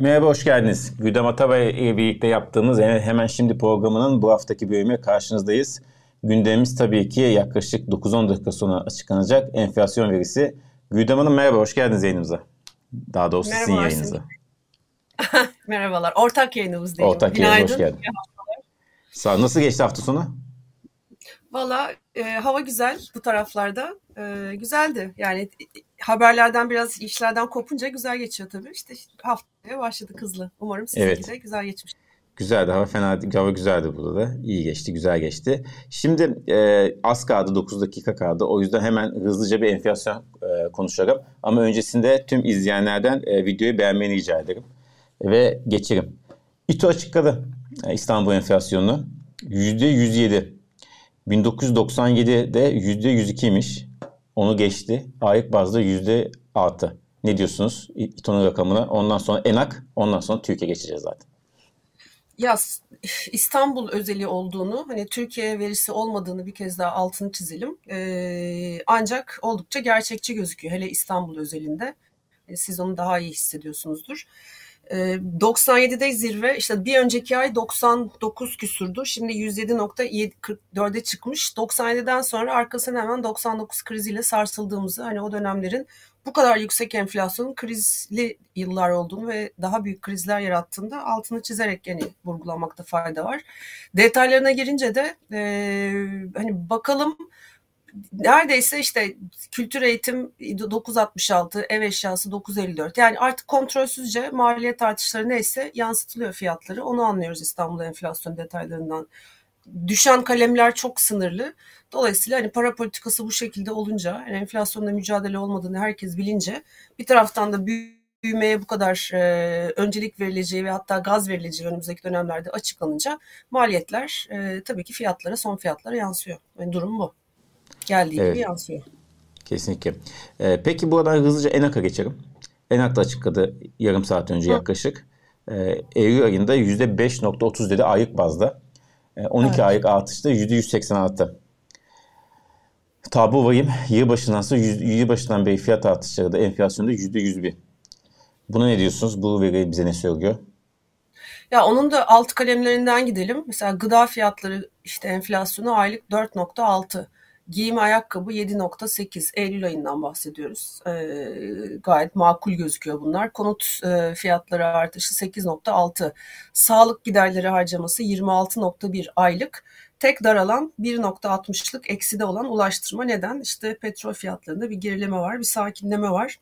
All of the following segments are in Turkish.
Merhaba, hoş geldiniz. Güdem Atabay ile birlikte yaptığımız Hemen Şimdi programının bu haftaki bölümüyle karşınızdayız. Gündemimiz tabii ki yaklaşık 9-10 dakika sonra açıklanacak enflasyon verisi. Güdem Hanım merhaba, hoş geldiniz yayınımıza. Daha doğrusu sizin yayınınıza. Merhabalar, ortak yayınımız diyelim. Ortak yayınımız hoş geldin. Sağ Nasıl geçti hafta sonu? Valla e, hava güzel bu taraflarda. E, güzeldi. Yani haberlerden biraz işlerden kopunca güzel geçiyor tabii. İşte haftaya başladı hızlı. Umarım sizinki evet. de güzel geçmiş. Güzeldi hava fena hava güzeldi burada da. İyi geçti, güzel geçti. Şimdi e, az kaldı 9 dakika kaldı. O yüzden hemen hızlıca bir enflasyon e, konuşalım. Ama öncesinde tüm izleyenlerden e, videoyu beğenmeni rica ederim. Ve geçelim. İTO açıkladı e, İstanbul enflasyonunu. %107. 1997'de %102'ymiş. Onu geçti. Aylık bazda %6. Ne diyorsunuz İTO'nun rakamına? Ondan sonra ENAK, ondan sonra Türkiye geçeceğiz zaten. Ya İstanbul özeli olduğunu, hani Türkiye verisi olmadığını bir kez daha altını çizelim. Ee, ancak oldukça gerçekçi gözüküyor. Hele İstanbul özelinde. Siz onu daha iyi hissediyorsunuzdur. 97'de zirve işte bir önceki ay 99 küsurdu. Şimdi 107.44'e çıkmış. 97'den sonra arkasına hemen 99 kriziyle sarsıldığımızı hani o dönemlerin bu kadar yüksek enflasyonun krizli yıllar olduğunu ve daha büyük krizler yarattığında altını çizerek yani vurgulamakta fayda var. Detaylarına girince de e, hani bakalım neredeyse işte kültür eğitim 966, ev eşyası 954. Yani artık kontrolsüzce maliyet artışları neyse yansıtılıyor fiyatları. Onu anlıyoruz İstanbul enflasyon detaylarından. Düşen kalemler çok sınırlı. Dolayısıyla hani para politikası bu şekilde olunca, yani enflasyonla mücadele olmadığını herkes bilince bir taraftan da büyümeye bu kadar e, öncelik verileceği ve hatta gaz verileceği önümüzdeki dönemlerde açıklanınca maliyetler e, tabii ki fiyatlara, son fiyatlara yansıyor. Yani durum bu geldiği evet. gibi yansıyor. Kesinlikle. Ee, peki buradan hızlıca ENAK'a geçelim. ENAK da açıkladı yarım saat önce Hı. yaklaşık. Ee, Eylül ayında %5.30 dedi aylık bazda. Ee, 12 evet. aylık artışta %186. Tabu vahim yıl başından sonra yıl başından beri fiyat artışları da enflasyonda %101. Buna ne diyorsunuz? Bu veri bize ne söylüyor? Ya onun da alt kalemlerinden gidelim. Mesela gıda fiyatları işte enflasyonu aylık 4.6. Giyim ayakkabı 7.8 Eylül ayından bahsediyoruz. E, gayet makul gözüküyor bunlar. Konut e, fiyatları artışı 8.6. Sağlık giderleri harcaması 26.1 aylık. Tek daralan 1.60'lık ekside olan ulaştırma neden? İşte petrol fiyatlarında bir gerileme var, bir sakinleme var.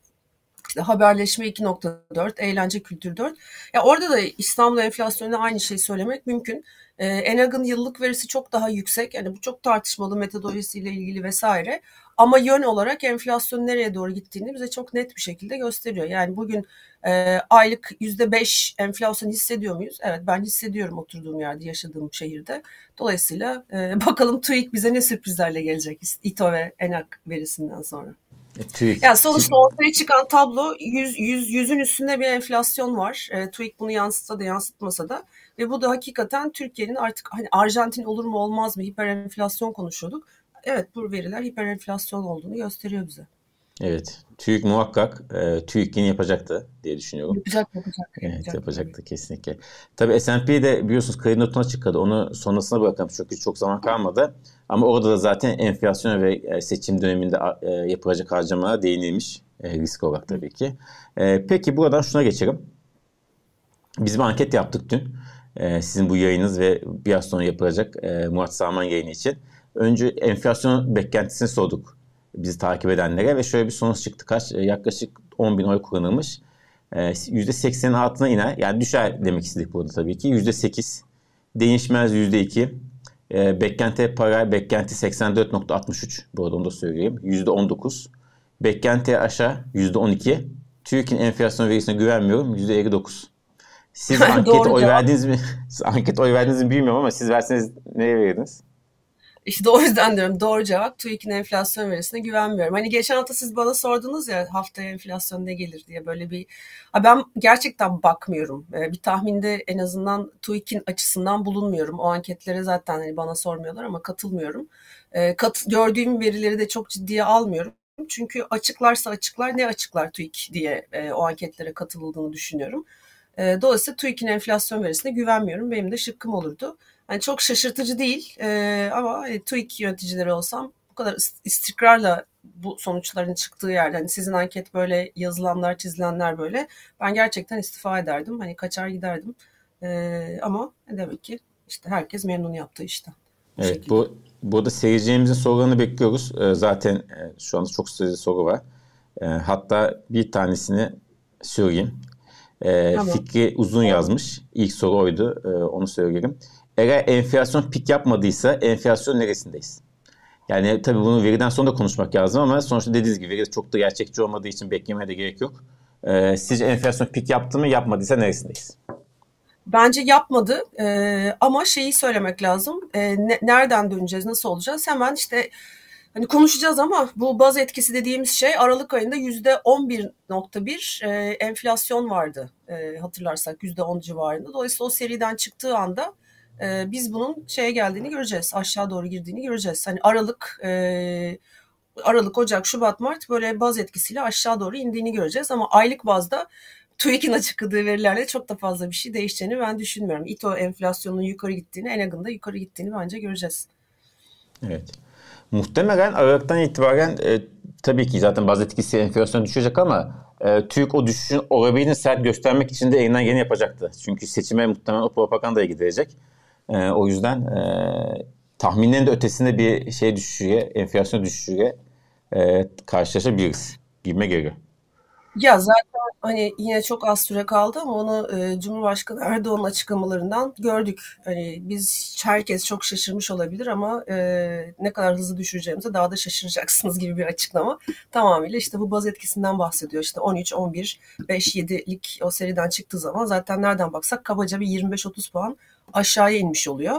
İşte haberleşme 2.4, eğlence kültür 4. Ya orada da İstanbul enflasyonuna aynı şeyi söylemek mümkün. Ee, Enag'ın yıllık verisi çok daha yüksek. Yani bu çok tartışmalı metodolojisiyle ilgili vesaire. Ama yön olarak enflasyon nereye doğru gittiğini bize çok net bir şekilde gösteriyor. Yani bugün e, aylık yüzde beş enflasyon hissediyor muyuz? Evet ben hissediyorum oturduğum yerde, yaşadığım şehirde. Dolayısıyla e, bakalım TÜİK bize ne sürprizlerle gelecek İTO ve Enak verisinden sonra. TÜİK. Yani sonuçta ortaya çıkan tablo 100, 100, 100'ün üstünde bir enflasyon var. E, TÜİK bunu yansıtsa da yansıtmasa da. Ve bu da hakikaten Türkiye'nin artık hani Arjantin olur mu olmaz mı hiper enflasyon konuşuyorduk. Evet bu veriler hiper enflasyon olduğunu gösteriyor bize. Evet. TÜİK muhakkak e, TÜİK yine yapacaktı diye düşünüyorum. Yapacak, yapacak. Evet, yapacak, yapacaktı kesinlikle. Tabii S&P de biliyorsunuz kredi notuna çıkardı. Onu sonrasına bırakalım çünkü çok zaman kalmadı. Ama orada da zaten enflasyon ve e, seçim döneminde e, yapılacak harcamalara değinilmiş. E, risk olarak tabii ki. E, peki buradan şuna geçelim. Biz bir anket yaptık dün. E, sizin bu yayınız ve biraz sonra yapılacak e, Murat Saman yayını için. Önce enflasyon beklentisini sorduk bizi takip edenlere ve şöyle bir sonuç çıktı. Kaç? E, yaklaşık 10 bin oy kullanılmış. E, %80'in altına iner. Yani düşer demek istedik burada tabii ki. %8. Değişmez %2. E, beklenti para beklenti 84.63. Bu arada onu da söyleyeyim. %19. Beklenti aşağı %12. TÜİK'in enflasyon verisine güvenmiyorum. %59. Siz anket oy verdiniz mi? Siz anket oy verdiniz mi bilmiyorum ama siz verseniz neye verirdiniz? İşte o yüzden diyorum doğru cevap TÜİK'in enflasyon verisine güvenmiyorum. Hani geçen hafta siz bana sordunuz ya haftaya enflasyon ne gelir diye böyle bir... Ha ben gerçekten bakmıyorum. Ee, bir tahminde en azından TÜİK'in açısından bulunmuyorum. O anketlere zaten hani bana sormuyorlar ama katılmıyorum. Ee, kat, gördüğüm verileri de çok ciddiye almıyorum. Çünkü açıklarsa açıklar ne açıklar TÜİK diye e, o anketlere katıldığını düşünüyorum. E, dolayısıyla TÜİK'in enflasyon verisine güvenmiyorum. Benim de şıkkım olurdu. Yani çok şaşırtıcı değil e, ama hani, TÜİK yöneticileri olsam bu kadar istikrarla bu sonuçların çıktığı yerde hani sizin anket böyle yazılanlar çizilenler böyle ben gerçekten istifa ederdim. Hani kaçar giderdim. E, ama demek ki işte herkes memnun yaptığı işten. Evet şekilde. bu burada seyircilerimizin sorularını bekliyoruz. E, zaten e, şu anda çok sayıda soru var. E, hatta bir tanesini söyleyeyim. E, tamam. Fikri uzun yazmış. İlk soru oydu. E, onu söyleyelim. Eğer enflasyon pik yapmadıysa enflasyon neresindeyiz? Yani tabii bunu veriden sonra da konuşmak lazım ama sonuçta dediğiniz gibi veri çok da gerçekçi olmadığı için beklemeye de gerek yok. Ee, sizce enflasyon pik yaptı mı yapmadıysa neresindeyiz? Bence yapmadı ee, ama şeyi söylemek lazım. Ee, ne, nereden döneceğiz, nasıl olacağız? Hemen işte hani konuşacağız ama bu baz etkisi dediğimiz şey Aralık ayında yüzde 11.1 e, enflasyon vardı e, hatırlarsak yüzde 10 civarında. Dolayısıyla o seriden çıktığı anda e, biz bunun şeye geldiğini göreceğiz. Aşağı doğru girdiğini göreceğiz. Hani Aralık e, Aralık, Ocak, Şubat, Mart böyle baz etkisiyle aşağı doğru indiğini göreceğiz. Ama aylık bazda TÜİK'in açıkladığı verilerle çok da fazla bir şey değişeceğini ben düşünmüyorum. İTO enflasyonun yukarı gittiğini, Enag'ın da yukarı gittiğini bence göreceğiz. Evet. Muhtemelen Aralık'tan itibaren e, tabii ki zaten baz etkisi enflasyon düşecek ama e, TÜİK o düşüşün olabildiğini sert göstermek için de elinden yeni yapacaktı. Çünkü seçime muhtemelen o propagandaya gidecek. E, o yüzden e, tahminlerin de ötesinde bir şey düşüşüye, enflasyon düşüşüye e, karşılaşabiliriz gibime geliyor. Ya zaten hani yine çok az süre kaldı ama onu e, Cumhurbaşkanı Erdoğan'ın açıklamalarından gördük. Hani biz herkes çok şaşırmış olabilir ama e, ne kadar hızlı düşüreceğimize daha da şaşıracaksınız gibi bir açıklama. Tamamıyla işte bu baz etkisinden bahsediyor. İşte 13, 11, 5, 7'lik o seriden çıktığı zaman zaten nereden baksak kabaca bir 25-30 puan aşağıya inmiş oluyor.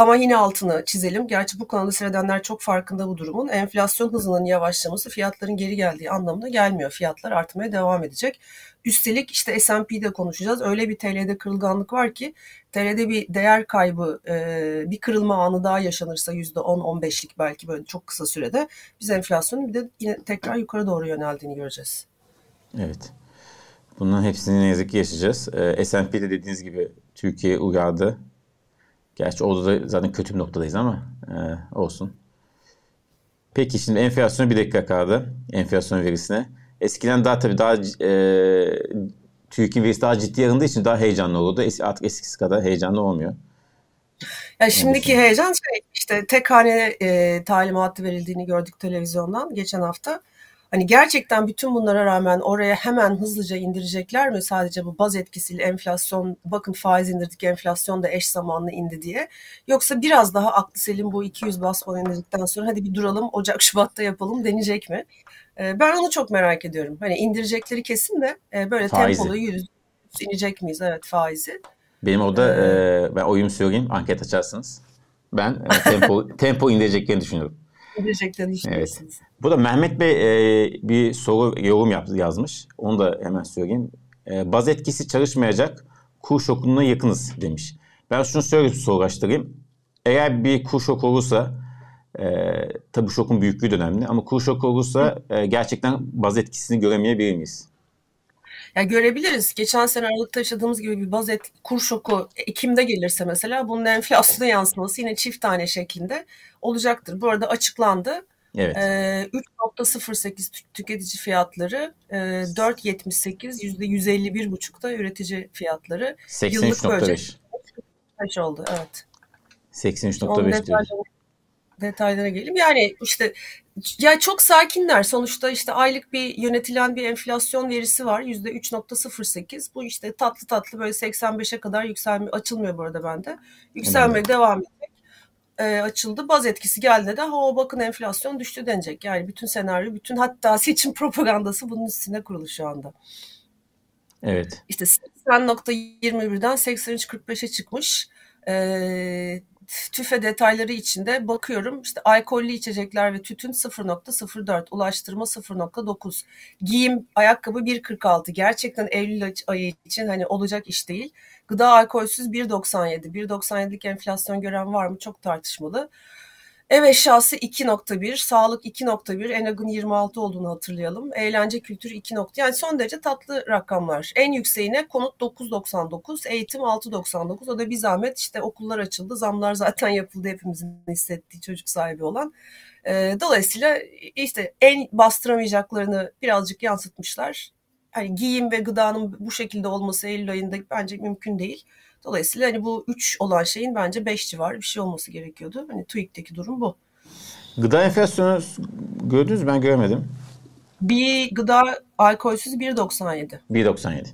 Ama yine altını çizelim. Gerçi bu kanalı seyredenler çok farkında bu durumun. Enflasyon hızının yavaşlaması fiyatların geri geldiği anlamına gelmiyor. Fiyatlar artmaya devam edecek. Üstelik işte S&P'de konuşacağız. Öyle bir TL'de kırılganlık var ki TL'de bir değer kaybı, bir kırılma anı daha yaşanırsa %10-15'lik belki böyle çok kısa sürede biz enflasyonun bir de yine tekrar yukarı doğru yöneldiğini göreceğiz. Evet. Bunların hepsini ne yazık ki yaşayacağız. S&P'de dediğiniz gibi Türkiye uyardı. Gerçi orada da zaten kötü bir noktadayız ama e, olsun. Peki şimdi enflasyona bir dakika kaldı. Enflasyon verisine. Eskiden daha tabii daha e, TÜİK'in verisi daha ciddi alındığı için daha heyecanlı olurdu. Es, artık eskisi kadar heyecanlı olmuyor. Ya şimdiki heyecan şey işte tek hane e, talimatı verildiğini gördük televizyondan geçen hafta. Hani gerçekten bütün bunlara rağmen oraya hemen hızlıca indirecekler mi sadece bu baz etkisiyle enflasyon bakın faiz indirdik enflasyon da eş zamanlı indi diye. Yoksa biraz daha aklı selim bu 200 bas puan indirdikten sonra hadi bir duralım Ocak Şubat'ta yapalım deneyecek mi? Ee, ben onu çok merak ediyorum. Hani indirecekleri kesin de e, böyle faizi. tempolu yüz inecek miyiz? Evet faizi. Benim orada ee, e, ben oyumu söyleyeyim anket açarsınız. Ben e, tempo, tempo indireceklerini düşünüyorum. Düşünüyorsunuz. Evet. Bu da Mehmet Bey e, bir soru yorum yap, yazmış. Onu da hemen söyleyeyim. E, baz etkisi çalışmayacak kur şokuna yakınız demiş. Ben şunu şöyle sorulaştırayım. Eğer bir kur şoku olursa e, tabii şokun büyüklüğü de önemli ama kur şoku olursa e, gerçekten baz etkisini göremeyebilir miyiz? Ya görebiliriz. Geçen sene Aralık'ta yaşadığımız gibi bir baz et, kur şoku Ekim'de gelirse mesela bunun enflasyona yansıması yine çift tane şeklinde olacaktır. Bu arada açıklandı. Evet. E, 3.08 tüketici fiyatları, e, 4.78 yüzde 151.5'da üretici fiyatları. 83.5 oldu evet. 83.5 diyoruz detaylara gelelim. Yani işte ya çok sakinler. Sonuçta işte aylık bir yönetilen bir enflasyon verisi var. Yüzde 3.08. Bu işte tatlı tatlı böyle 85'e kadar yükselme açılmıyor bu arada bende. Yükselmeye devam edecek. E, açıldı. Baz etkisi geldi de ha bakın enflasyon düştü denecek. Yani bütün senaryo, bütün hatta seçim propagandası bunun üstüne kurulu şu anda. Evet. İşte 80.21'den 83.45'e çıkmış. Ee, tüfe detayları içinde bakıyorum. İşte alkollü içecekler ve tütün 0.04, ulaştırma 0.9, giyim, ayakkabı 1.46. Gerçekten Eylül ayı için hani olacak iş değil. Gıda alkolsüz 1.97. 1.97'lik enflasyon gören var mı? Çok tartışmalı. Ev eşyası 2.1, sağlık 2.1, Enag'ın 26 olduğunu hatırlayalım. Eğlence kültürü 2. Yani son derece tatlı rakamlar. En yükseğine konut 9.99, eğitim 6.99. O da bir zahmet işte okullar açıldı, zamlar zaten yapıldı hepimizin hissettiği çocuk sahibi olan. Dolayısıyla işte en bastıramayacaklarını birazcık yansıtmışlar. Hani giyim ve gıdanın bu şekilde olması Eylül ayında bence mümkün değil. Dolayısıyla hani bu 3 olan şeyin bence 5 civarı bir şey olması gerekiyordu. Hani TÜİK'teki durum bu. Gıda enflasyonu gördünüz mü? Ben göremedim. Bir gıda alkolsüz 1.97. 1.97.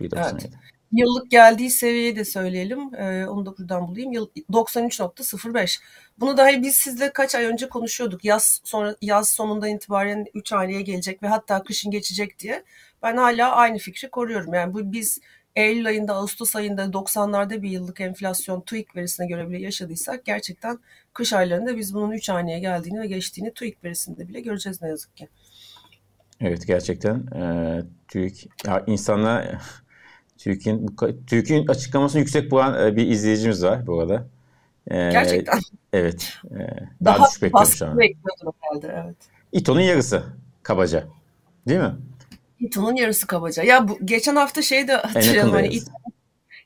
1.97. Evet. Yıllık geldiği seviyeyi de söyleyelim. Ee, onu da buradan bulayım. Yıl 93.05. Bunu da hani biz sizle kaç ay önce konuşuyorduk. Yaz sonra yaz sonunda itibaren 3 haneye gelecek ve hatta kışın geçecek diye. Ben hala aynı fikri koruyorum. Yani bu biz Eylül ayında, Ağustos ayında 90'larda bir yıllık enflasyon TÜİK verisine göre bile yaşadıysak gerçekten kış aylarında biz bunun 3 haneye geldiğini ve geçtiğini TÜİK verisinde bile göreceğiz ne yazık ki. Evet gerçekten e, TÜİK ya insanlar TÜİK'in TÜİK'in açıklamasını yüksek bulan e, bir izleyicimiz var bu arada. E, gerçekten. Evet. E, daha, daha düşük bekliyorum şu an. bekliyordum herhalde evet. İTO'nun yarısı kabaca. Değil mi? İTO'nun yarısı kabaca. Ya bu geçen hafta şey de hatırlayalım. Hani İTO,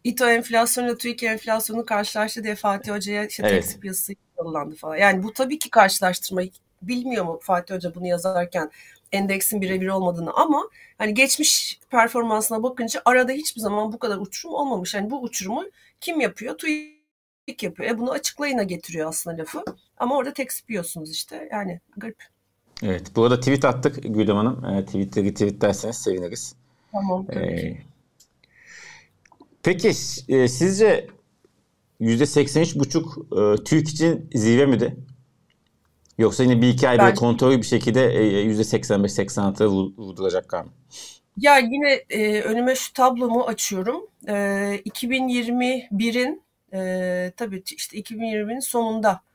İTO enflasyonu Türkiye enflasyonu karşılaştı diye Fatih Hoca'ya işte evet. tekstil piyasası yollandı falan. Yani bu tabii ki karşılaştırma bilmiyor mu Fatih Hoca bunu yazarken endeksin birebir olmadığını ama hani geçmiş performansına bakınca arada hiçbir zaman bu kadar uçurum olmamış. Yani bu uçurumu kim yapıyor? TÜİK yapıyor. E bunu açıklayına getiriyor aslında lafı. Ama orada tek işte. Yani garip. Evet. Bu arada tweet attık Gülüm Hanım. E, tweetleri tweetlerseniz seviniriz. Tamam. Ee, peki e, sizce %83,5 e, TÜİK için zirve miydi? Yoksa yine bir iki ay Bence... kontrollü bir şekilde e, %85-86'a vurduracaklar mı? Ya yine e, önüme şu tablomu açıyorum. E, 2021'in e, tabii işte 2020'nin sonunda e,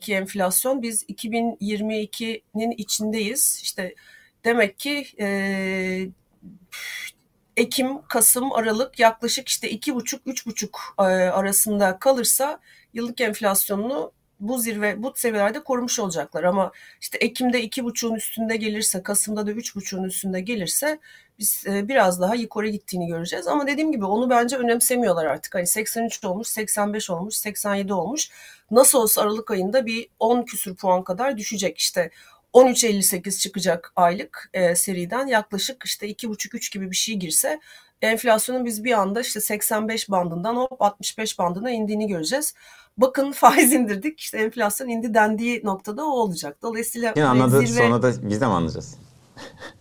ki enflasyon biz 2022'nin içindeyiz. İşte demek ki e, Ekim, Kasım, Aralık yaklaşık işte iki buçuk, üç buçuk e, arasında kalırsa yıllık enflasyonunu bu zirve, bu seviyelerde korumuş olacaklar. Ama işte Ekim'de iki buçuğun üstünde gelirse, Kasım'da da üç buçuğun üstünde gelirse biz e, biraz daha yukarı gittiğini göreceğiz. Ama dediğim gibi onu bence önemsemiyorlar artık. Hani 83 olmuş, 85 olmuş, 87 olmuş. Nasıl olsa Aralık ayında bir 10 küsür puan kadar düşecek. İşte 13.58 çıkacak aylık e, seriden yaklaşık işte 2,5-3 gibi bir şey girse enflasyonun biz bir anda işte 85 bandından hop 65 bandına indiğini göreceğiz. Bakın faiz indirdik işte enflasyon indi dendiği noktada o olacak. Dolayısıyla Yine anladı zirve... sonra da biz de mi anlayacağız?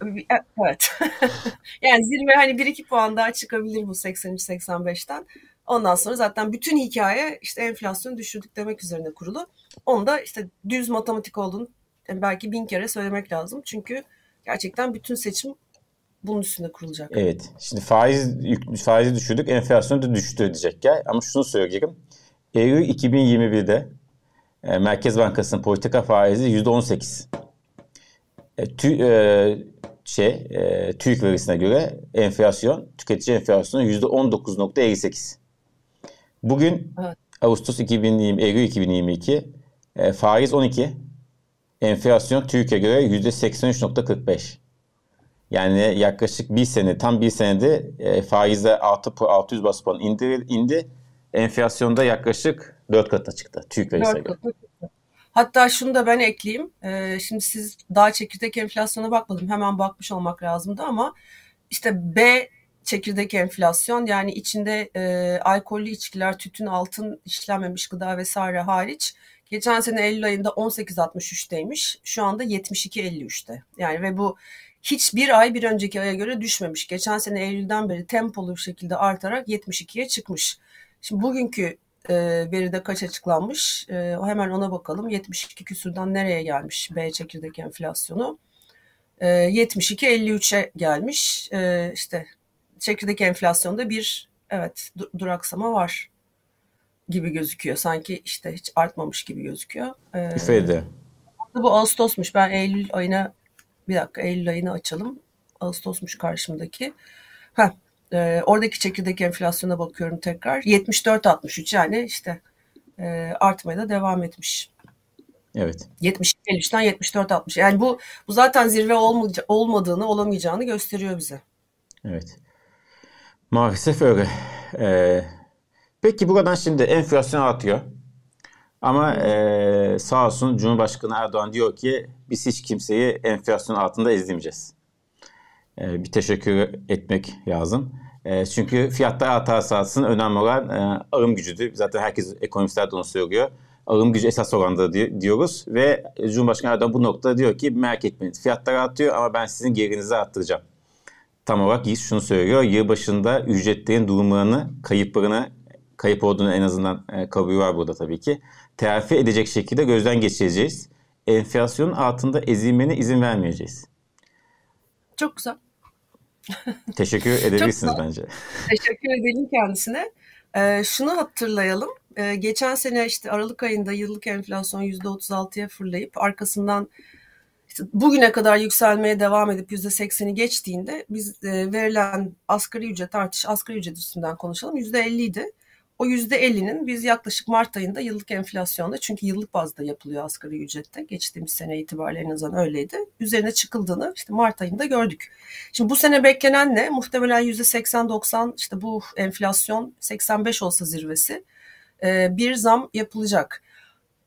E, evet. yani zirve hani 1-2 puan daha çıkabilir bu 83-85'ten. Ondan sonra zaten bütün hikaye işte enflasyonu düşürdük demek üzerine kurulu. Onu da işte düz matematik olduğunu belki bin kere söylemek lazım. Çünkü gerçekten bütün seçim bunun üstünde kurulacak. Evet. Şimdi faiz faizi düşürdük, enflasyon da düştü diyecek ya. Ama şunu söyleyeyim. Eylül 2021'de e, Merkez Bankası'nın politika faizi %18. E, tü, e, şey, e, TÜİK verisine göre enflasyon, tüketici enflasyonu %19.58. Bugün evet. Ağustos 2020, Eylül 2022 e, faiz 12. Enflasyon TÜİK'e göre %83.45. Yani yaklaşık bir sene, tam bir senede e, faizde 6, 600 bas puan indi, indi. Enflasyonda yaklaşık 4 katına çıktı TÜİK verisine göre. Hatta şunu da ben ekleyeyim. Ee, şimdi siz daha çekirdek enflasyona bakmadım. Hemen bakmış olmak lazımdı ama işte B çekirdek enflasyon yani içinde e, alkollü içkiler, tütün, altın, işlenmemiş gıda vesaire hariç geçen sene Eylül ayında 18.63'teymiş. Şu anda 72.53'te. Yani ve bu hiçbir ay bir önceki aya göre düşmemiş. Geçen sene Eylül'den beri tempolu bir şekilde artarak 72'ye çıkmış. Şimdi bugünkü e, veride kaç açıklanmış? E, hemen ona bakalım. 72 küsurdan nereye gelmiş B çekirdek enflasyonu? E, 72-53'e gelmiş. E, işte çekirdek enflasyonda bir evet duraksama var gibi gözüküyor. Sanki işte hiç artmamış gibi gözüküyor. İfade. Bu Ağustos'muş. Ben Eylül ayına bir dakika Eylül ayını açalım. Ağustos'muş karşımdaki. Heh, e, oradaki çekirdek enflasyona bakıyorum tekrar. 74-63 yani işte e, artmaya da devam etmiş. Evet. 70-53'ten 74-60. Yani bu bu zaten zirve olmadığını, olamayacağını gösteriyor bize. Evet. Maalesef öyle. Ee, peki buradan şimdi enflasyon artıyor. Ama e, sağ olsun Cumhurbaşkanı Erdoğan diyor ki biz hiç kimseyi enflasyon altında ezdirmeyeceğiz. E, bir teşekkür etmek lazım. E, çünkü fiyatlar artarsa artsın önemli olan e, alım gücüdür. Zaten herkes ekonomistler de onu söylüyor. Alım gücü esas oranda diyoruz ve Cumhurbaşkanı Erdoğan bu noktada diyor ki merak etmeyin fiyatlar artıyor ama ben sizin gelirinizi arttıracağım. Tam olarak şunu söylüyor. Yıl başında ücretlerin durumlarını, kayıplarını, kayıp olduğunu en azından e, kabul var burada tabii ki. Telafi edecek şekilde gözden geçireceğiz. Enflasyonun altında ezilmene izin vermeyeceğiz. Çok güzel. Teşekkür edebilirsiniz bence. Teşekkür edelim kendisine. Ee, şunu hatırlayalım. Ee, geçen sene işte Aralık ayında yıllık enflasyon %36'ya fırlayıp arkasından işte bugüne kadar yükselmeye devam edip %80'i geçtiğinde biz e, verilen asgari ücret artış, asgari ücret üstünden konuşalım %50 idi. O %50'nin biz yaklaşık Mart ayında yıllık enflasyonda çünkü yıllık bazda yapılıyor asgari ücrette. Geçtiğimiz sene itibariyle en öyleydi. Üzerine çıkıldığını işte Mart ayında gördük. Şimdi bu sene beklenen ne? Muhtemelen %80-90 işte bu enflasyon 85 olsa zirvesi bir zam yapılacak.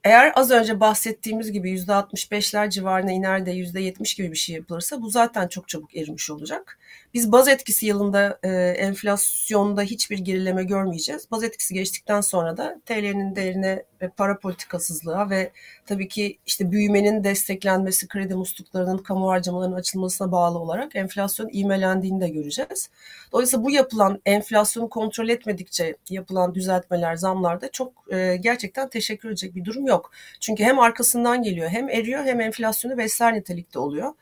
Eğer az önce bahsettiğimiz gibi %65'ler civarına iner de %70 gibi bir şey yapılırsa bu zaten çok çabuk erimiş olacak. Biz baz etkisi yılında e, enflasyonda hiçbir gerileme görmeyeceğiz. Baz etkisi geçtikten sonra da TL'nin değerine ve para politikasızlığa ve tabii ki işte büyümenin desteklenmesi, kredi musluklarının, kamu harcamalarının açılmasına bağlı olarak enflasyon imelendiğini de göreceğiz. Dolayısıyla bu yapılan enflasyonu kontrol etmedikçe yapılan düzeltmeler, zamlar da çok e, gerçekten teşekkür edecek bir durum yok. Çünkü hem arkasından geliyor, hem eriyor hem enflasyonu besler nitelikte oluyor.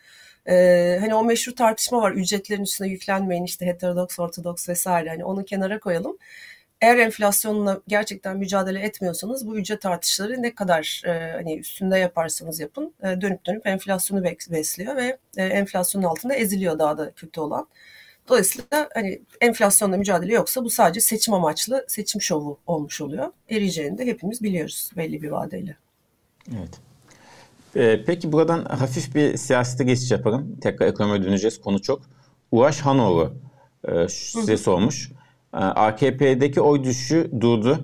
Ee, hani o meşhur tartışma var ücretlerin üstüne yüklenmeyin işte heterodoks, ortodoks vesaire hani onu kenara koyalım. Eğer enflasyonla gerçekten mücadele etmiyorsanız bu ücret artışları ne kadar e, hani üstünde yaparsanız yapın e, dönüp dönüp enflasyonu besliyor ve e, enflasyonun altında eziliyor daha da kötü olan. Dolayısıyla hani enflasyonla mücadele yoksa bu sadece seçim amaçlı seçim şovu olmuş oluyor. Eriyeceğini de hepimiz biliyoruz belli bir vadeyle. Evet. Ee, peki buradan hafif bir siyasete geçiş yapalım. Tekrar ekonomiye döneceğiz. Konu çok. Ulaş Hanoğlu e, size sormuş. E, AKP'deki oy düşüşü durdu.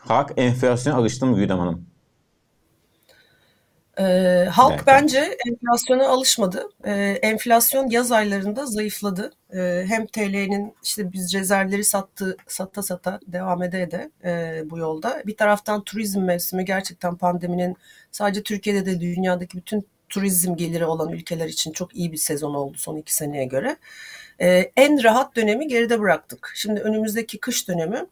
Halk enflasyona alıştı mı Güdem Hanım? E, halk Derken. bence enflasyona alışmadı. E, enflasyon yaz aylarında zayıfladı. E, hem TL'nin işte biz rezervleri sattı, sata sata devam ede de e, bu yolda. Bir taraftan turizm mevsimi gerçekten pandeminin sadece Türkiye'de de dünyadaki bütün turizm geliri olan ülkeler için çok iyi bir sezon oldu son iki seneye göre. E, en rahat dönemi geride bıraktık. Şimdi önümüzdeki kış dönemi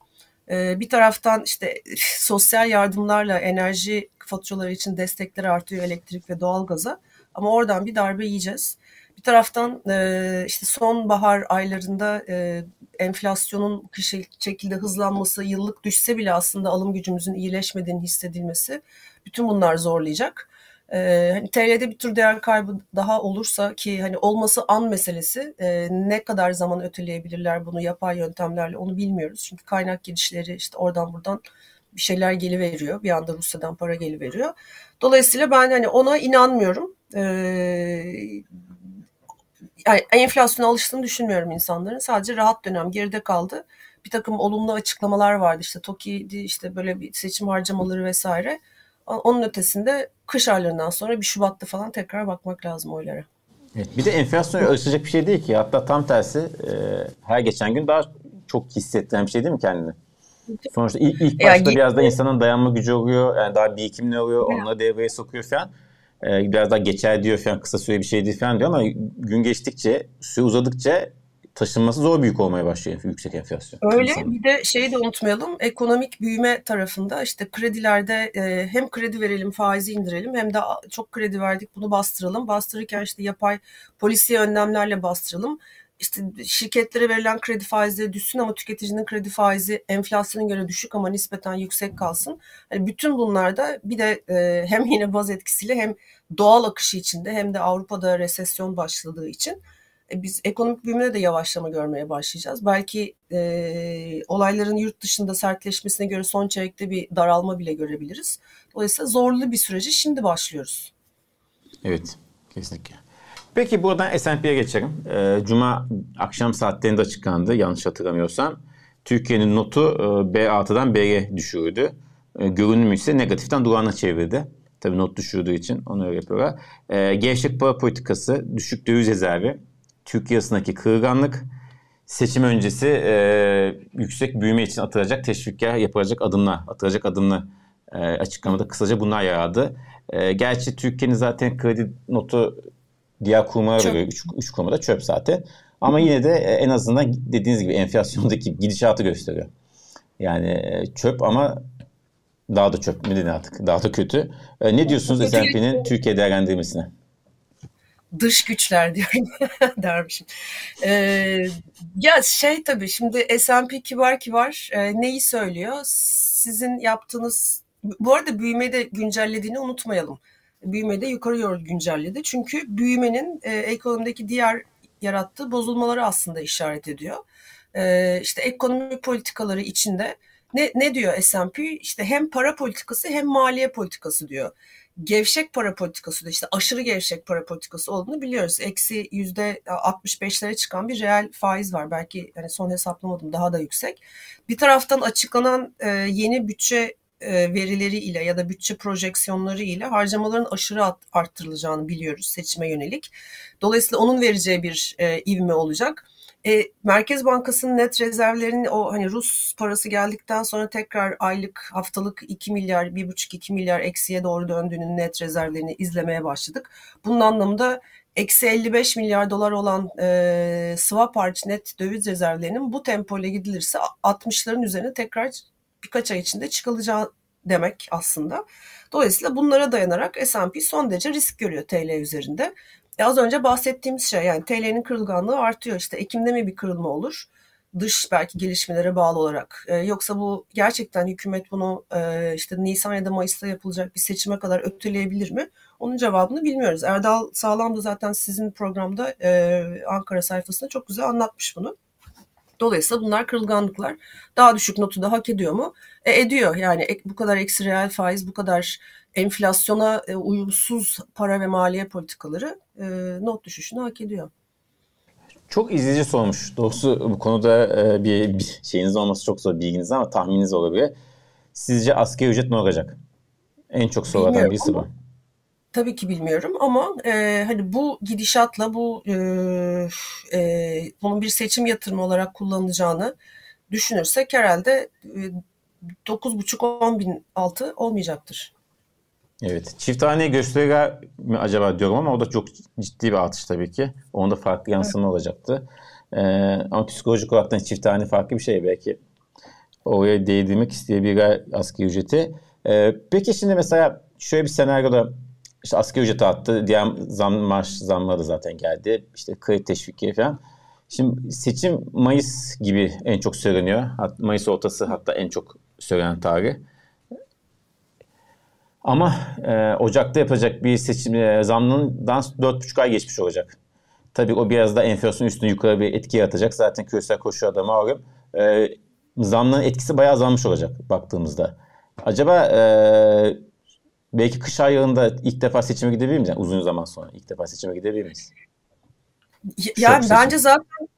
e, bir taraftan işte sosyal yardımlarla enerji faturaları için destekler artıyor elektrik ve doğalgaza. Ama oradan bir darbe yiyeceğiz. Bir taraftan e, işte sonbahar aylarında e, enflasyonun kış şekilde hızlanması, yıllık düşse bile aslında alım gücümüzün iyileşmediğini hissedilmesi bütün bunlar zorlayacak. Ee, hani TL'de bir tür değer kaybı daha olursa ki hani olması an meselesi e, ne kadar zaman öteleyebilirler bunu yapay yöntemlerle onu bilmiyoruz. Çünkü kaynak girişleri işte oradan buradan bir şeyler geliveriyor. Bir anda Rusya'dan para geliveriyor. Dolayısıyla ben hani ona inanmıyorum. Ee, yani enflasyona alıştığını düşünmüyorum insanların. Sadece rahat dönem geride kaldı. Bir takım olumlu açıklamalar vardı. İşte TOKİ'di işte böyle bir seçim harcamaları vesaire. Onun ötesinde kış aylarından sonra bir Şubat'ta falan tekrar bakmak lazım oylara. Evet, bir de enflasyon ölçecek bir şey değil ki. Hatta tam tersi e, her geçen gün daha çok hissettiren bir şey değil mi kendini? Sonuçta ilk, ilk başta yani, biraz da insanın dayanma gücü oluyor. Yani daha birikimli oluyor. Onları devreye sokuyor falan. Ee, biraz daha geçer diyor falan. Kısa süre bir şey değil falan diyor ama gün geçtikçe, süre uzadıkça taşınması zor büyük olmaya başlıyor yüksek enflasyon. Öyle insanın. bir de şeyi de unutmayalım ekonomik büyüme tarafında işte kredilerde e, hem kredi verelim faizi indirelim hem de çok kredi verdik bunu bastıralım. Bastırırken işte yapay polisiye önlemlerle bastıralım. İşte şirketlere verilen kredi faizleri düşsün ama tüketicinin kredi faizi enflasyona göre düşük ama nispeten yüksek kalsın. Yani bütün bunlarda bir de e, hem yine baz etkisiyle hem doğal akışı içinde hem de Avrupa'da resesyon başladığı için E, biz ekonomik büyümede de yavaşlama görmeye başlayacağız. Belki e, olayların yurt dışında sertleşmesine göre son çeyrekte bir daralma bile görebiliriz. Dolayısıyla zorlu bir süreci şimdi başlıyoruz. Evet, kesinlikle. Peki buradan S&P'ye geçelim. E, Cuma akşam saatlerinde açıklandı yanlış hatırlamıyorsam. Türkiye'nin notu e, B6'dan B'ye düşürdü. E, görünümü ise negatiften durağına çevirdi. Tabii not düşürdüğü için onu öyle yapıyorlar. E, gevşek para politikası, düşük döviz rezervi, Türkiye arasındaki kırılganlık, seçim öncesi e, yüksek büyüme için atılacak teşvikler yapılacak adımlar, atılacak adımlar e, açıklamada kısaca bunlar yaradı. E, gerçi Türkiye'nin zaten kredi notu diğer kurumlara göre 3 kurumda çöp zaten. Ama yine de e, en azından dediğiniz gibi enflasyondaki gidişatı gösteriyor. Yani e, çöp ama daha da çöp mü artık? Daha da kötü. E, ne diyorsunuz S&P'nin Türkiye değerlendirmesine? dış güçler diyorum dermişim. Ee, ya şey tabii şimdi S&P kibar kibar e, neyi söylüyor? Sizin yaptığınız bu arada büyümeyi de güncellediğini unutmayalım. Büyümeyi de yukarı doğru güncelledi. Çünkü büyümenin e, ekonomideki diğer yarattığı bozulmaları aslında işaret ediyor. E, işte ekonomi politikaları içinde ne, ne diyor S&P? İşte hem para politikası hem maliye politikası diyor gevşek para politikası da işte aşırı gevşek para politikası olduğunu biliyoruz. Eksi yüzde 65'lere çıkan bir reel faiz var. Belki hani son hesaplamadım daha da yüksek. Bir taraftan açıklanan e, yeni bütçe e, verileri ile ya da bütçe projeksiyonları ile harcamaların aşırı arttırılacağını biliyoruz seçime yönelik. Dolayısıyla onun vereceği bir e, ivme olacak. E, Merkez Bankası'nın net rezervlerinin o hani Rus parası geldikten sonra tekrar aylık haftalık 2 milyar 1,5-2 milyar eksiye doğru döndüğünün net rezervlerini izlemeye başladık. Bunun anlamında eksi 55 milyar dolar olan e, swap hariç net döviz rezervlerinin bu tempoyla gidilirse 60'ların üzerine tekrar birkaç ay içinde çıkılacağı demek aslında. Dolayısıyla bunlara dayanarak S&P son derece risk görüyor TL üzerinde. E az önce bahsettiğimiz şey yani TL'nin kırılganlığı artıyor. İşte Ekim'de mi bir kırılma olur? Dış belki gelişmelere bağlı olarak. E, yoksa bu gerçekten hükümet bunu e, işte Nisan ya da Mayıs'ta yapılacak bir seçime kadar öteleyebilir mi? Onun cevabını bilmiyoruz. Erdal Sağlam da zaten sizin programda e, Ankara sayfasında çok güzel anlatmış bunu. Dolayısıyla bunlar kırılganlıklar. Daha düşük notu da hak ediyor mu? E, ediyor. Yani bu kadar eksi reel faiz, bu kadar enflasyona e, uyumsuz para ve maliye politikaları e, not düşüşünü hak ediyor. Çok izleyici sormuş. Doğrusu bu konuda e, bir, bir şeyiniz olması çok zor bilginiz ama tahmininiz olabilir. Sizce asgari ücret ne olacak? En çok sorulardan birisi bu. Tabii ki bilmiyorum ama e, hani bu gidişatla bu e, e, bunun bir seçim yatırımı olarak kullanılacağını düşünürsek herhalde e, 9,5-10 bin altı olmayacaktır. Evet. Çift haneye gösterir mi acaba diyorum ama o da çok ciddi bir artış tabii ki. Onda farklı yansıma evet. olacaktı. Ee, ama psikolojik olarak da çift hane farklı bir şey belki. Oraya değdirmek isteyebilir asgari ücreti. Ee, peki şimdi mesela şöyle bir senaryoda işte asgari ücreti attı. Diğer zam, maaş zamları da zaten geldi. İşte kredi teşviki falan. Şimdi seçim Mayıs gibi en çok söyleniyor. Mayıs ortası hatta en çok söylenen tarih. Ama e, Ocak'ta yapacak bir seçim e, zamlından 4,5 ay geçmiş olacak. Tabii o biraz da enflasyon üstüne yukarı bir etki yaratacak. Zaten küresel koşullarda malum. E, zamların etkisi bayağı azalmış olacak baktığımızda. Acaba e, belki kış aylarında ilk defa seçime gidebilir miyiz? Yani uzun zaman sonra ilk defa seçime gidebilir miyiz? Yani bence zaten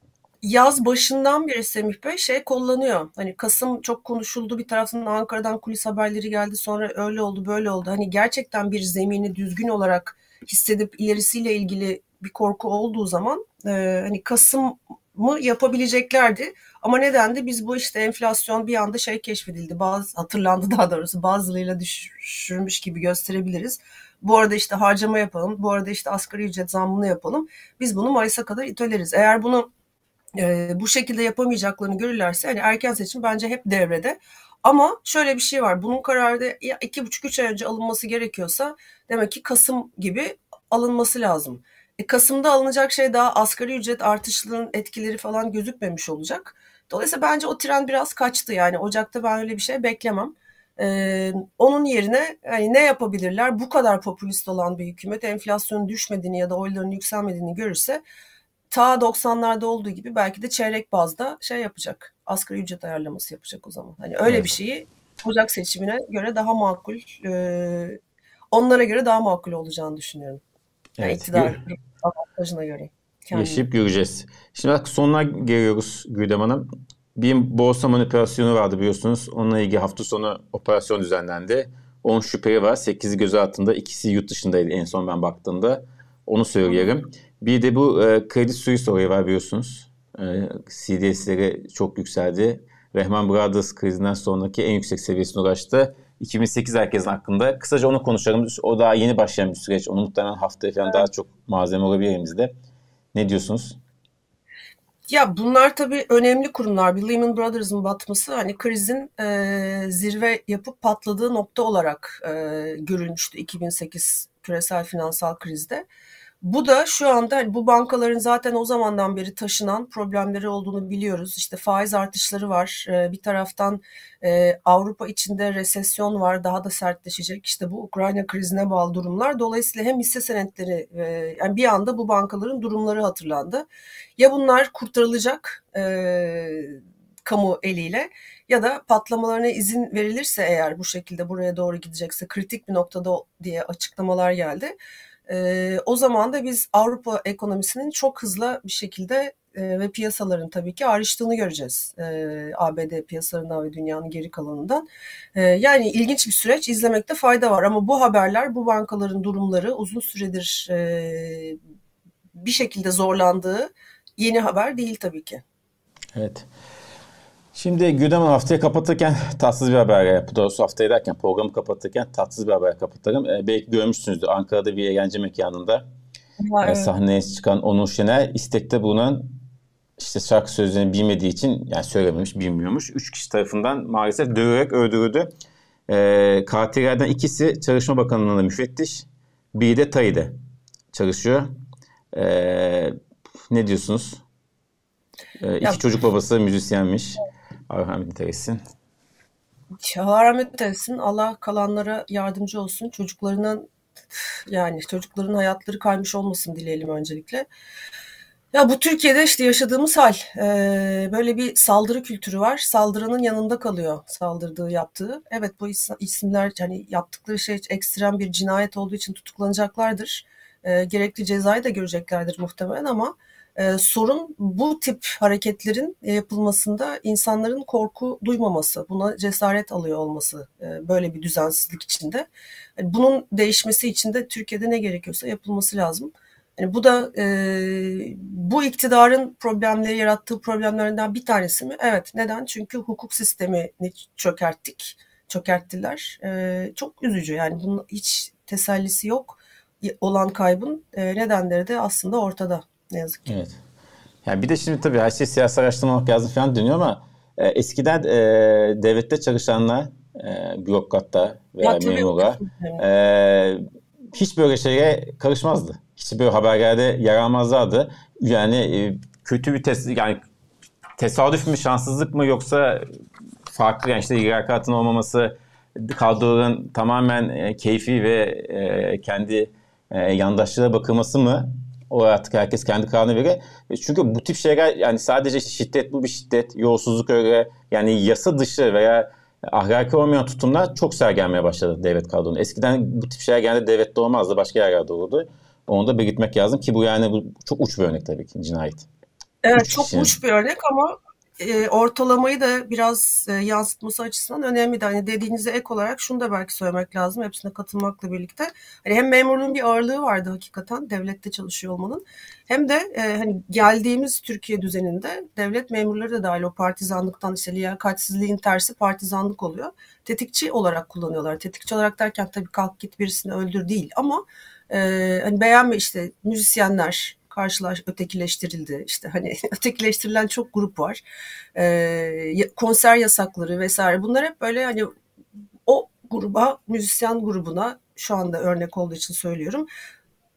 yaz başından beri Semih Bey şey kullanıyor. Hani Kasım çok konuşuldu bir taraftan Ankara'dan kulis haberleri geldi sonra öyle oldu böyle oldu. Hani gerçekten bir zemini düzgün olarak hissedip ilerisiyle ilgili bir korku olduğu zaman e, hani Kasım'ı yapabileceklerdi. Ama nedendi? Biz bu işte enflasyon bir anda şey keşfedildi. Bazı hatırlandı daha doğrusu bazılarıyla düşürmüş gibi gösterebiliriz. Bu arada işte harcama yapalım. Bu arada işte asgari ücret zammını yapalım. Biz bunu Mayıs'a kadar itöleriz. Eğer bunu e, bu şekilde yapamayacaklarını görürlerse hani erken seçim bence hep devrede. Ama şöyle bir şey var. Bunun kararı iki buçuk üç ay önce alınması gerekiyorsa demek ki Kasım gibi alınması lazım. E, Kasım'da alınacak şey daha asgari ücret artışlarının etkileri falan gözükmemiş olacak. Dolayısıyla bence o tren biraz kaçtı yani Ocak'ta ben öyle bir şey beklemem. Ee, onun yerine yani ne yapabilirler? Bu kadar popülist olan bir hükümet enflasyonun düşmediğini ya da oyların yükselmediğini görürse ta 90'larda olduğu gibi belki de çeyrek bazda şey yapacak. Asgari ücret ayarlaması yapacak o zaman. Hani öyle evet. bir şeyi Ocak seçimine göre daha makul, e, onlara göre daha makul olacağını düşünüyorum. Yani evet. iktidar avantajına göre. Kendine. Yaşayıp göreceğiz. Şimdi bak sonuna geliyoruz Güldem Hanım. Bir borsa manipülasyonu vardı biliyorsunuz. Onunla ilgili hafta sonu operasyon düzenlendi. 10 şüpheli var. 8'i göz altında. ikisi yurt dışındaydı en son ben baktığımda. Onu söyleyelim. Bir de bu e, Credit Suisse olayı var biliyorsunuz. E, CDS'leri çok yükseldi. Rehman Brothers krizinden sonraki en yüksek seviyesine ulaştı. 2008 herkesin hakkında. Kısaca onu konuşalım. O daha yeni başlayan bir süreç. Onu muhtemelen haftaya falan evet. daha çok malzeme olabilir elimizde. Ne diyorsunuz? Ya bunlar tabii önemli kurumlar. Bir Lehman Brothers'ın batması hani krizin e, zirve yapıp patladığı nokta olarak e, görülmüştü 2008 küresel finansal krizde. Bu da şu anda hani bu bankaların zaten o zamandan beri taşınan problemleri olduğunu biliyoruz. İşte faiz artışları var. Ee, bir taraftan e, Avrupa içinde resesyon var, daha da sertleşecek. İşte bu Ukrayna krizine bağlı durumlar. Dolayısıyla hem hisse senetleri e, yani bir anda bu bankaların durumları hatırlandı. Ya bunlar kurtarılacak e, kamu eliyle ya da patlamalarına izin verilirse eğer bu şekilde buraya doğru gidecekse kritik bir noktada diye açıklamalar geldi. E, o zaman da biz Avrupa ekonomisinin çok hızlı bir şekilde e, ve piyasaların tabii ki ayrıştığını göreceğiz. E, ABD piyasalarından ve dünyanın geri kalanından. E, yani ilginç bir süreç izlemekte fayda var ama bu haberler bu bankaların durumları uzun süredir e, bir şekilde zorlandığı yeni haber değil tabii ki. Evet. Şimdi gündemi haftayı kapatırken tatsız bir haber. Doğrusu haftayı derken programı kapatırken tatsız bir haber kapatalım. Ee, belki görmüşsünüzdür Ankara'da bir eğlence mekanında Var, e, sahneye çıkan Onur Şener istekte bulunan işte şarkı sözlerini bilmediği için yani söylememiş bilmiyormuş. Üç kişi tarafından maalesef dövülerek öldürüldü. E, katillerden ikisi Çalışma Bakanlığı'nda müfettiş. Biri de TAİ'de çalışıyor. E, ne diyorsunuz? E, iki ya, çocuk babası müzisyenmiş. Evet. Allah rahmet eylesin. Allah rahmet eylesin. Allah kalanlara yardımcı olsun. Çocuklarının yani çocukların hayatları kaymış olmasın dileyelim öncelikle. Ya bu Türkiye'de işte yaşadığımız hal. Ee, böyle bir saldırı kültürü var. Saldırının yanında kalıyor saldırdığı yaptığı. Evet bu isimler hani yaptıkları şey ekstrem bir cinayet olduğu için tutuklanacaklardır. Ee, gerekli cezayı da göreceklerdir muhtemelen ama ee, sorun bu tip hareketlerin yapılmasında insanların korku duymaması, buna cesaret alıyor olması e, böyle bir düzensizlik içinde. Yani bunun değişmesi için de Türkiye'de ne gerekiyorsa yapılması lazım. Yani bu da e, bu iktidarın problemleri yarattığı problemlerinden bir tanesi mi? Evet. Neden? Çünkü hukuk sistemini çökerttik, çökerttiler. E, çok üzücü. Yani bunun hiç tesellisi yok. Olan kaybın e, nedenleri de aslında ortada. Ne yazık ki. Evet. Yani bir de şimdi tabii her şey siyasi araştırmamak lazım falan deniyor ama e, eskiden e, devlette çalışanlar e, bürokratta veya ya, memurlar e, hiç böyle şeye karışmazdı. Hiç böyle haberlerde yer almazlardı. Yani e, kötü bir tes yani tesadüf mü şanssızlık mı yoksa farklı yani işte irakatın olmaması kadroların tamamen e, keyfi ve e, kendi e, yandaşlığa bakılması mı o artık herkes kendi kararını verir. E, çünkü bu tip şeyler yani sadece şiddet bu bir şiddet, yolsuzluk öyle yani yasa dışı veya ahlaki olmayan tutumlar çok sergelmeye başladı devlet kadronu. Eskiden bu tip şeyler genelde devlette olmazdı, başka yerlerde olurdu. Onu da belirtmek lazım ki bu yani bu çok uç bir örnek tabii ki cinayet. Evet uç çok uç bir örnek ama e, ortalamayı da biraz e, yansıtması açısından önemli. Hani dediğinize ek olarak şunu da belki söylemek lazım. Hepsine katılmakla birlikte. Hani hem memurluğun bir ağırlığı vardı hakikaten devlette çalışıyor olmanın. Hem de e, hani geldiğimiz Türkiye düzeninde devlet memurları da dahil o partizanlıktan işte liyakatsizliğin tersi partizanlık oluyor. Tetikçi olarak kullanıyorlar. Tetikçi olarak derken tabii kalk git birisini öldür değil ama e, hani beğenme işte müzisyenler, karşılaş ötekileştirildi. İşte hani ötekileştirilen çok grup var. E, konser yasakları vesaire. Bunlar hep böyle hani o gruba, müzisyen grubuna şu anda örnek olduğu için söylüyorum.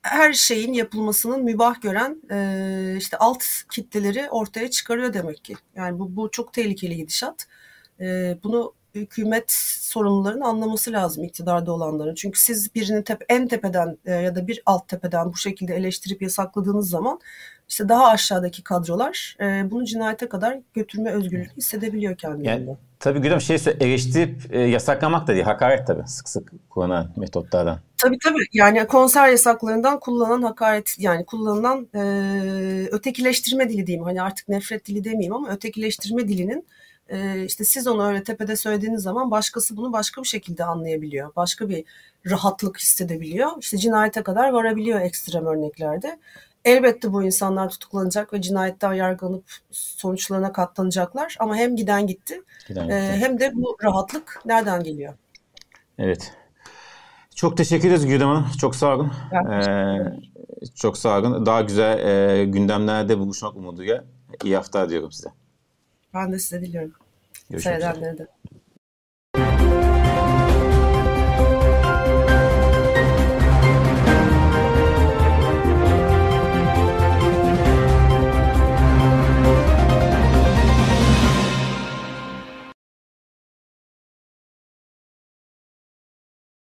Her şeyin yapılmasının mübah gören e, işte alt kitleleri ortaya çıkarıyor demek ki. Yani bu, bu çok tehlikeli gidişat. E, bunu hükümet sorumluların anlaması lazım iktidarda olanların. Çünkü siz birini tep en tepeden e, ya da bir alt tepeden bu şekilde eleştirip yasakladığınız zaman işte daha aşağıdaki kadrolar e, bunu cinayete kadar götürme özgürlüğü hissedebiliyor kendilerinde. Yani, tabii Gülüm şey eleştirip e, yasaklamak da değil, hakaret tabii sık sık kullanan metotlardan. Tabii tabii yani konser yasaklarından kullanılan hakaret yani kullanılan e, ötekileştirme dili diyeyim. Hani artık nefret dili demeyeyim ama ötekileştirme dilinin e, işte siz onu öyle tepede söylediğiniz zaman başkası bunu başka bir şekilde anlayabiliyor. Başka bir rahatlık hissedebiliyor. İşte cinayete kadar varabiliyor ekstrem örneklerde. Elbette bu insanlar tutuklanacak ve cinayetten yargılanıp sonuçlarına katlanacaklar. Ama hem giden gitti, giden gitti. E, hem de bu rahatlık nereden geliyor? Evet. Çok teşekkür ederiz Gürdem Hanım. Çok sağ olun. Ee, çok sağ olun. Daha güzel e, gündemlerde buluşmak umuduyla iyi hafta diyorum size. Ben de size diliyorum. Görüşmek üzere.